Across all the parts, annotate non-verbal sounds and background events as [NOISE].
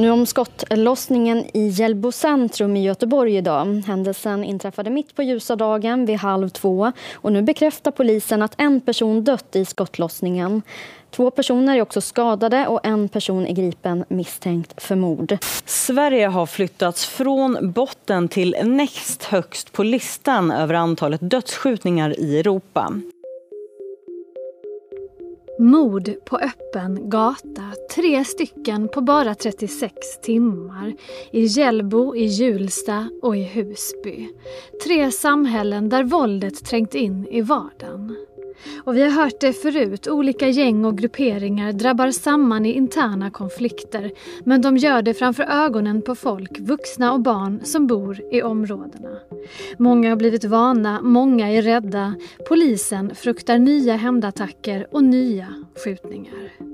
Nu om skottlossningen i Hjällbo centrum i Göteborg idag. Händelsen inträffade mitt på ljusa dagen vid halv två och nu bekräftar polisen att en person dött i skottlossningen. Två personer är också skadade och en person är gripen misstänkt för mord. Sverige har flyttats från botten till näst högst på listan över antalet dödsskjutningar i Europa. Mord på öppen gata, tre stycken på bara 36 timmar. I Hjällbo, i Hjulsta och i Husby. Tre samhällen där våldet trängt in i vardagen. Och vi har hört det förut, olika gäng och grupperingar drabbar samman i interna konflikter. Men de gör det framför ögonen på folk, vuxna och barn, som bor i områdena. Många har blivit vana, många är rädda. Polisen fruktar nya hämndattacker och nya skjutningar.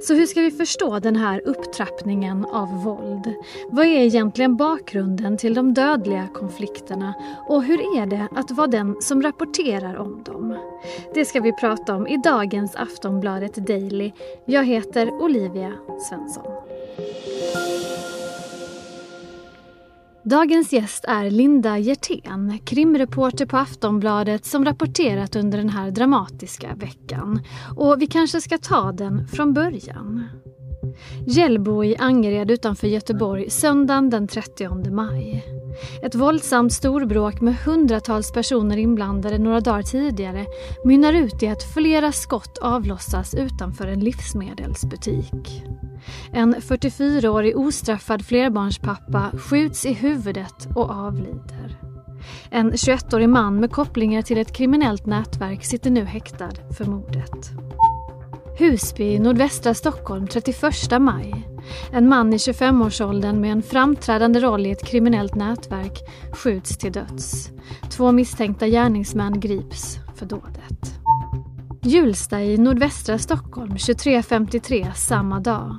Så hur ska vi förstå den här upptrappningen av våld? Vad är egentligen bakgrunden till de dödliga konflikterna och hur är det att vara den som rapporterar om dem? Det ska vi prata om i dagens Aftonbladet Daily. Jag heter Olivia Svensson. Dagens gäst är Linda Hjertén, krimreporter på Aftonbladet som rapporterat under den här dramatiska veckan. Och vi kanske ska ta den från början. Hjällbo i Angered utanför Göteborg söndagen den 30 maj. Ett våldsamt storbråk med hundratals personer inblandade några dagar tidigare mynnar ut i att flera skott avlossas utanför en livsmedelsbutik. En 44-årig ostraffad flerbarnspappa skjuts i huvudet och avlider. En 21-årig man med kopplingar till ett kriminellt nätverk sitter nu häktad för mordet. Husby, nordvästra Stockholm, 31 maj. En man i 25-årsåldern med en framträdande roll i ett kriminellt nätverk skjuts till döds. Två misstänkta gärningsmän grips för dådet. Hjulsta i nordvästra Stockholm 23.53 samma dag.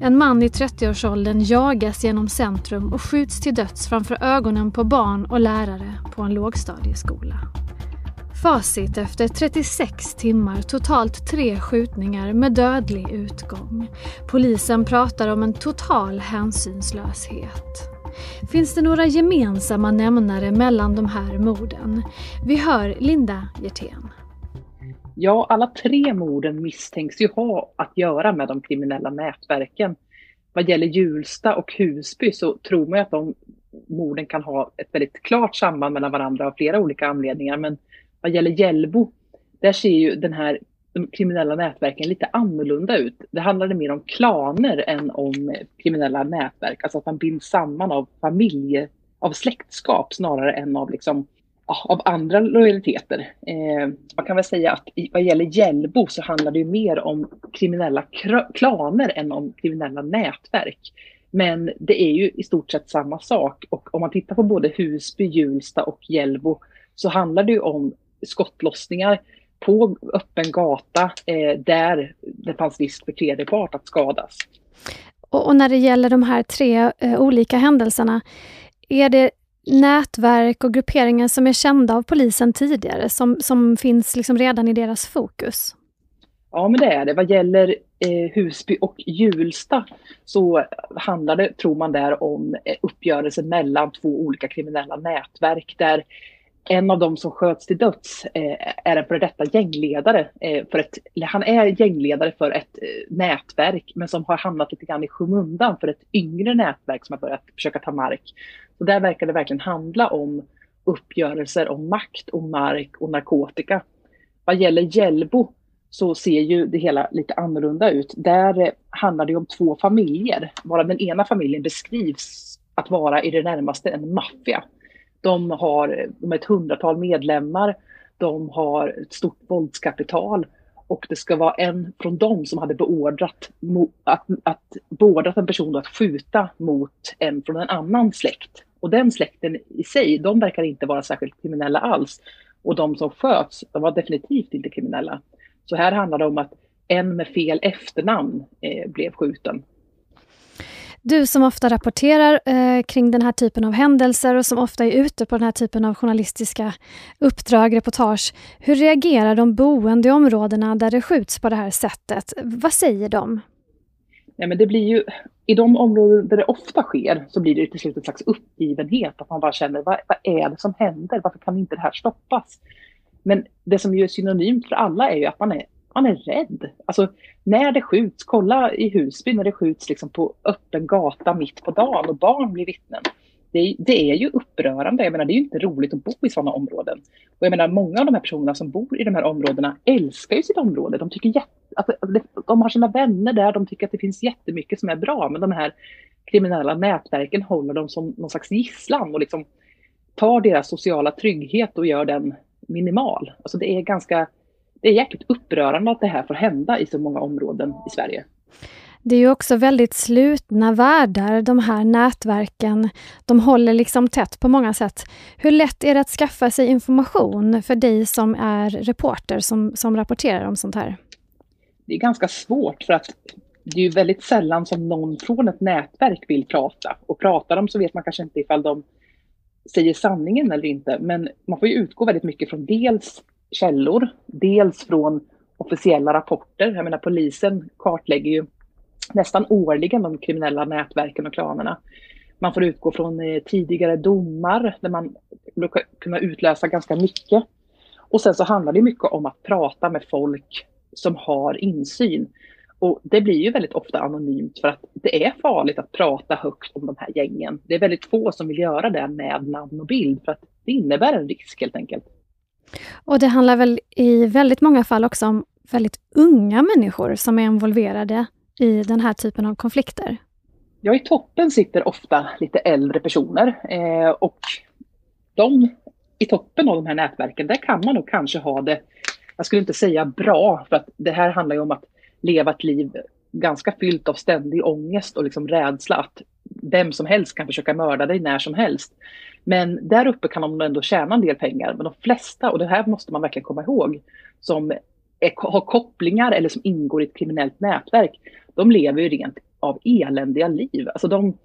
En man i 30-årsåldern jagas genom centrum och skjuts till döds framför ögonen på barn och lärare på en lågstadieskola. Facit efter 36 timmar, totalt tre skjutningar med dödlig utgång. Polisen pratar om en total hänsynslöshet. Finns det några gemensamma nämnare mellan de här morden? Vi hör Linda Hjertén. Ja, alla tre morden misstänks ju ha att göra med de kriminella nätverken. Vad gäller Hjulsta och Husby så tror man att de morden kan ha ett väldigt klart samband mellan varandra av flera olika anledningar. Men vad gäller Hjällbo, där ser ju den här de kriminella nätverken lite annorlunda ut. Det handlade mer om klaner än om kriminella nätverk, alltså att man binds samman av familje, av släktskap snarare än av liksom av andra lojaliteter. Eh, man kan väl säga att i, vad gäller Hjällbo så handlar det ju mer om kriminella klaner än om kriminella nätverk. Men det är ju i stort sett samma sak och om man tittar på både Husby, Hjulsta och Hjällbo så handlar det ju om skottlossningar på öppen gata eh, där det fanns risk för tredje part att skadas. Och, och när det gäller de här tre eh, olika händelserna, är det nätverk och grupperingar som är kända av polisen tidigare, som, som finns liksom redan i deras fokus? Ja, men det är det. Vad gäller eh, Husby och Hjulsta så handlar det, tror man där, om eh, uppgörelser mellan två olika kriminella nätverk där en av dem som sköts till döds eh, är en före detta gängledare. Eh, för ett, han är gängledare för ett eh, nätverk men som har hamnat lite grann i skymundan för ett yngre nätverk som har börjat försöka ta mark. Så där verkar det verkligen handla om uppgörelser om makt och mark och narkotika. Vad gäller Hjällbo så ser ju det hela lite annorlunda ut. Där eh, handlar det om två familjer, bara den ena familjen beskrivs att vara i det närmaste en maffia. De har de ett hundratal medlemmar, de har ett stort våldskapital och det ska vara en från dem som hade beordrat att, att beordrat en person att skjuta mot en från en annan släkt. Och den släkten i sig, de verkar inte vara särskilt kriminella alls. Och de som sköts, de var definitivt inte kriminella. Så här handlar det om att en med fel efternamn eh, blev skjuten. Du som ofta rapporterar eh, kring den här typen av händelser och som ofta är ute på den här typen av journalistiska uppdrag, reportage. Hur reagerar de boende i områdena där det skjuts på det här sättet? Vad säger de? Ja, men det blir ju, I de områden där det ofta sker så blir det till slut en slags uppgivenhet. Att man bara känner, vad, vad är det som händer? Varför kan inte det här stoppas? Men det som ju är synonymt för alla är ju att man är, man är rädd. Alltså när det skjuts, kolla i Husby när det skjuts liksom på öppen gata mitt på dagen och barn blir vittnen. Det, det, är ju upprörande. Jag menar, det är ju inte roligt att bo i sådana områden. Och jag menar, många av de här personerna som bor i de här områdena älskar ju sitt område. De, tycker jätte, att, de har sina vänner där, de tycker att det finns jättemycket som är bra. Men de här kriminella nätverken håller dem som någon slags gisslan och liksom tar deras sociala trygghet och gör den minimal. Alltså det är ganska, det är jäkligt upprörande att det här får hända i så många områden i Sverige. Det är ju också väldigt slutna världar, de här nätverken. De håller liksom tätt på många sätt. Hur lätt är det att skaffa sig information för dig som är reporter som, som rapporterar om sånt här? Det är ganska svårt för att det är ju väldigt sällan som någon från ett nätverk vill prata. Och pratar de så vet man kanske inte ifall de säger sanningen eller inte. Men man får ju utgå väldigt mycket från dels källor, dels från officiella rapporter. Jag menar polisen kartlägger ju nästan årligen de kriminella nätverken och klanerna. Man får utgå från eh, tidigare domar där man brukar kunna utläsa ganska mycket. Och sen så handlar det mycket om att prata med folk som har insyn. Och det blir ju väldigt ofta anonymt för att det är farligt att prata högt om de här gängen. Det är väldigt få som vill göra det med namn och bild för att det innebär en risk helt enkelt. Och det handlar väl i väldigt många fall också om väldigt unga människor som är involverade i den här typen av konflikter? Ja, i toppen sitter ofta lite äldre personer eh, och de i toppen av de här nätverken, där kan man nog kanske ha det, jag skulle inte säga bra, för att det här handlar ju om att leva ett liv ganska fyllt av ständig ångest och liksom rädsla att vem som helst kan försöka mörda dig när som helst. Men där uppe kan de ändå tjäna en del pengar. Men de flesta, och det här måste man verkligen komma ihåg, som är, har kopplingar eller som ingår i ett kriminellt nätverk, de lever ju rent av eländiga liv. Alltså de,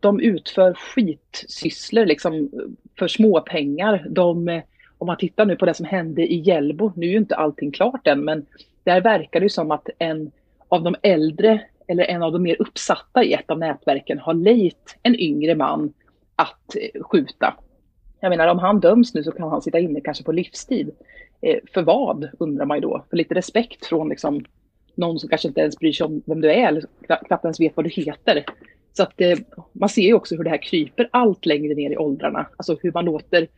de utför skitsysslor liksom för småpengar. De, om man tittar nu på det som hände i Hjällbo, nu är ju inte allting klart än, men där verkar det som att en av de äldre eller en av de mer uppsatta i ett av nätverken har lejt en yngre man att eh, skjuta. Jag menar om han döms nu så kan han sitta inne kanske på livstid. Eh, för vad undrar man ju då? För lite respekt från liksom någon som kanske inte ens bryr sig om vem du är eller knappt ens vet vad du heter. Så att eh, man ser ju också hur det här kryper allt längre ner i åldrarna. Alltså hur man låter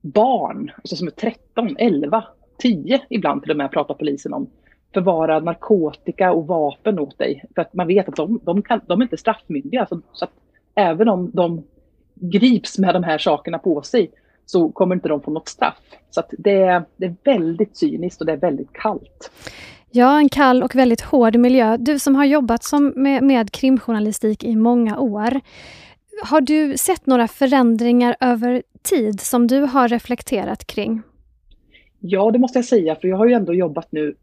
barn, alltså som är 13, 11, 10 ibland till och med pratar polisen om, förvara narkotika och vapen åt dig. För att man vet att de, de, kan, de är inte straffmyndiga. Så, så att även om de grips med de här sakerna på sig så kommer inte de få något straff. Så att det, det är väldigt cyniskt och det är väldigt kallt. Ja, en kall och väldigt hård miljö. Du som har jobbat som med, med krimjournalistik i många år. Har du sett några förändringar över tid som du har reflekterat kring? Ja, det måste jag säga, för jag har ju ändå jobbat nu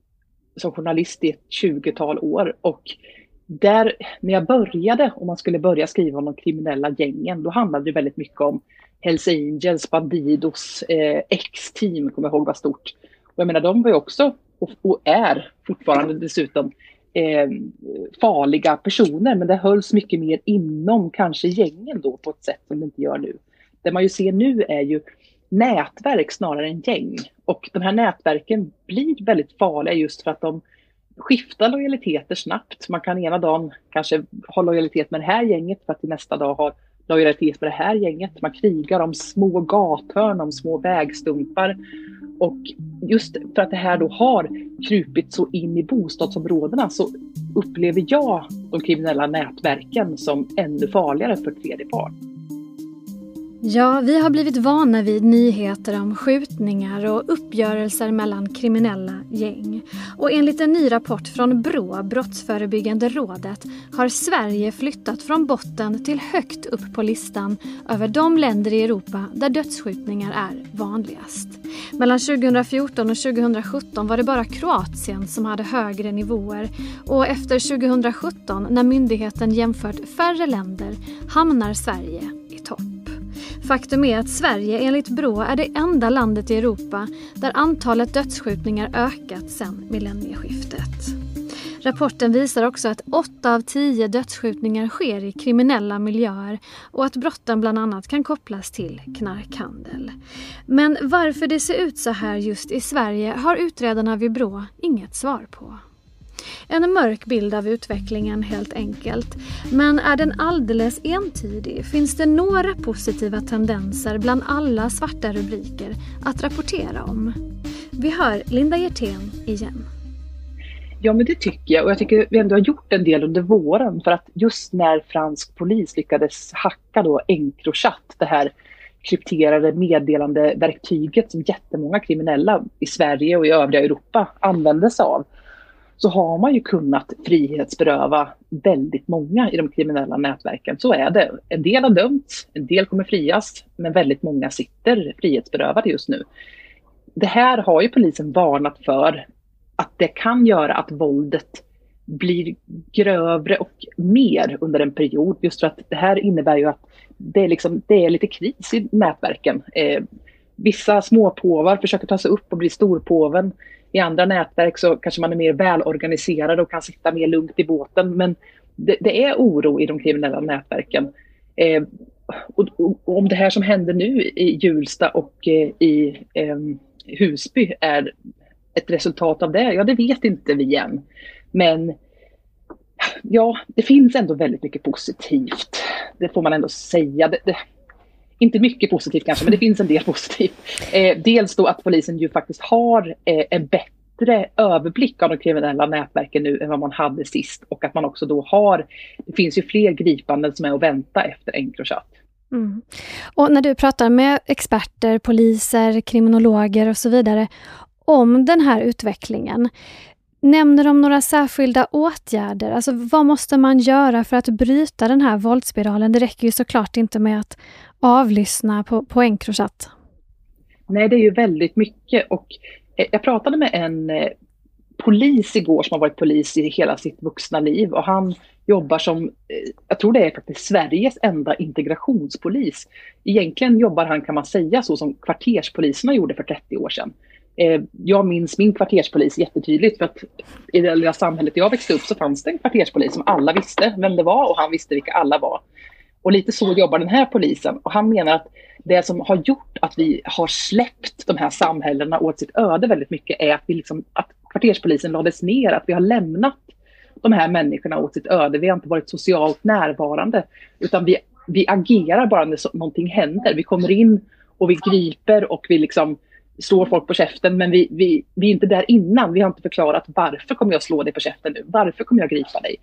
som journalist i ett 20-tal år och där, när jag började, om man skulle börja skriva om de kriminella gängen, då handlade det väldigt mycket om Hells Angels, Bandidos, eh, X-team, kommer jag ihåg var stort. Och jag menar, de var ju också och, och är fortfarande dessutom eh, farliga personer, men det hölls mycket mer inom kanske gängen då på ett sätt som det inte gör nu. Det man ju ser nu är ju nätverk snarare än gäng. Och de här nätverken blir väldigt farliga just för att de skiftar lojaliteter snabbt. Man kan ena dagen kanske ha lojalitet med det här gänget för att till nästa dag ha lojalitet med det här gänget. Man krigar om små gathörn, om små vägstumpar. Och just för att det här då har krupit så in i bostadsområdena så upplever jag de kriminella nätverken som ännu farligare för tredje part. Ja, vi har blivit vana vid nyheter om skjutningar och uppgörelser mellan kriminella gäng. Och enligt en ny rapport från BRÅ, Brottsförebyggande rådet, har Sverige flyttat från botten till högt upp på listan över de länder i Europa där dödsskjutningar är vanligast. Mellan 2014 och 2017 var det bara Kroatien som hade högre nivåer och efter 2017, när myndigheten jämfört färre länder, hamnar Sverige. Faktum är att Sverige enligt Brå är det enda landet i Europa där antalet dödsskjutningar ökat sedan millennieskiftet. Rapporten visar också att åtta av tio dödsskjutningar sker i kriminella miljöer och att brotten bland annat kan kopplas till knarkhandel. Men varför det ser ut så här just i Sverige har utredarna vid Brå inget svar på. En mörk bild av utvecklingen helt enkelt. Men är den alldeles entydig? Finns det några positiva tendenser bland alla svarta rubriker att rapportera om? Vi hör Linda Hjertén igen. Ja, men det tycker jag. Och jag tycker vi ändå har gjort en del under våren. För att just när fransk polis lyckades hacka då Encrochat, det här krypterade meddelandeverktyget som jättemånga kriminella i Sverige och i övriga Europa använde sig av, så har man ju kunnat frihetsberöva väldigt många i de kriminella nätverken. Så är det. En del har dömts, en del kommer frias, men väldigt många sitter frihetsberövade just nu. Det här har ju polisen varnat för att det kan göra att våldet blir grövre och mer under en period. Just för att det här innebär ju att det är, liksom, det är lite kris i nätverken. Eh, vissa småpåvar försöker ta sig upp och bli storpåven. I andra nätverk så kanske man är mer välorganiserad och kan sitta mer lugnt i båten. Men det, det är oro i de kriminella nätverken. Eh, och, och, och, om det här som händer nu i Hjulsta och eh, i eh, Husby är ett resultat av det, ja det vet inte vi än. Men ja, det finns ändå väldigt mycket positivt. Det får man ändå säga. Det, det, inte mycket positivt kanske, men det finns en del [LAUGHS] positivt. Eh, dels då att polisen ju faktiskt har eh, en bättre överblick av de kriminella nätverken nu än vad man hade sist och att man också då har, det finns ju fler gripanden som är att vänta efter Encrochat. Mm. Och när du pratar med experter, poliser, kriminologer och så vidare om den här utvecklingen, Nämner de några särskilda åtgärder? Alltså vad måste man göra för att bryta den här våldsspiralen? Det räcker ju såklart inte med att avlyssna på, på Encrochat. Nej, det är ju väldigt mycket och eh, jag pratade med en eh, polis igår som har varit polis i hela sitt vuxna liv och han jobbar som, eh, jag tror det är faktiskt Sveriges enda integrationspolis. Egentligen jobbar han kan man säga så som kvarterspoliserna gjorde för 30 år sedan. Eh, jag minns min kvarterspolis jättetydligt för att i det lilla samhället jag växte upp så fanns det en kvarterspolis som alla visste vem det var och han visste vilka alla var. Och lite så jobbar den här polisen och han menar att det som har gjort att vi har släppt de här samhällena åt sitt öde väldigt mycket är att, vi liksom, att kvarterspolisen lades ner, att vi har lämnat de här människorna åt sitt öde. Vi har inte varit socialt närvarande utan vi, vi agerar bara när någonting händer. Vi kommer in och vi griper och vi liksom slår folk på käften men vi, vi, vi är inte där innan. Vi har inte förklarat varför kommer jag slå dig på käften nu? Varför kommer jag gripa dig?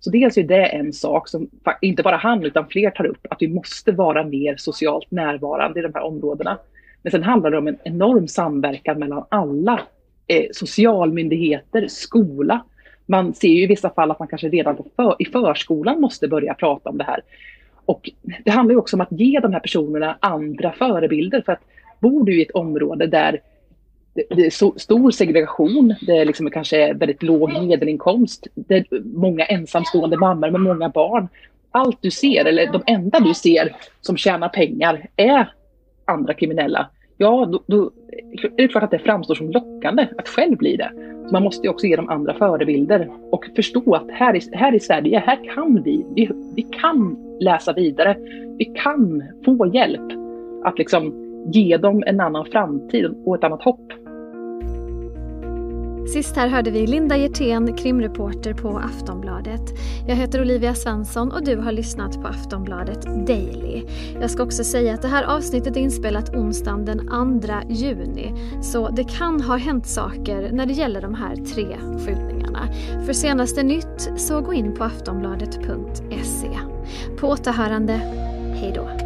Så dels är det en sak som inte bara han utan fler tar upp, att vi måste vara mer socialt närvarande i de här områdena. Men sen handlar det om en enorm samverkan mellan alla eh, socialmyndigheter, skola. Man ser ju i vissa fall att man kanske redan för, i förskolan måste börja prata om det här. Och det handlar ju också om att ge de här personerna andra förebilder. För att bor du i ett område där det är stor segregation, det är liksom kanske väldigt låg medelinkomst, det är många ensamstående mammor med många barn. Allt du ser, eller de enda du ser som tjänar pengar är andra kriminella. Ja, då, då är det klart att det framstår som lockande att själv bli det. Så man måste ju också ge dem andra förebilder och förstå att här i, här i Sverige, här kan vi, vi, vi kan läsa vidare. Vi kan få hjälp att liksom ge dem en annan framtid och ett annat hopp. Sist här hörde vi Linda Hjertén, krimreporter på Aftonbladet. Jag heter Olivia Svensson och du har lyssnat på Aftonbladet Daily. Jag ska också säga att det här avsnittet är inspelat onsdagen den 2 juni. Så det kan ha hänt saker när det gäller de här tre skjutningarna. För senaste nytt så gå in på aftonbladet.se. På återhörande, hej då.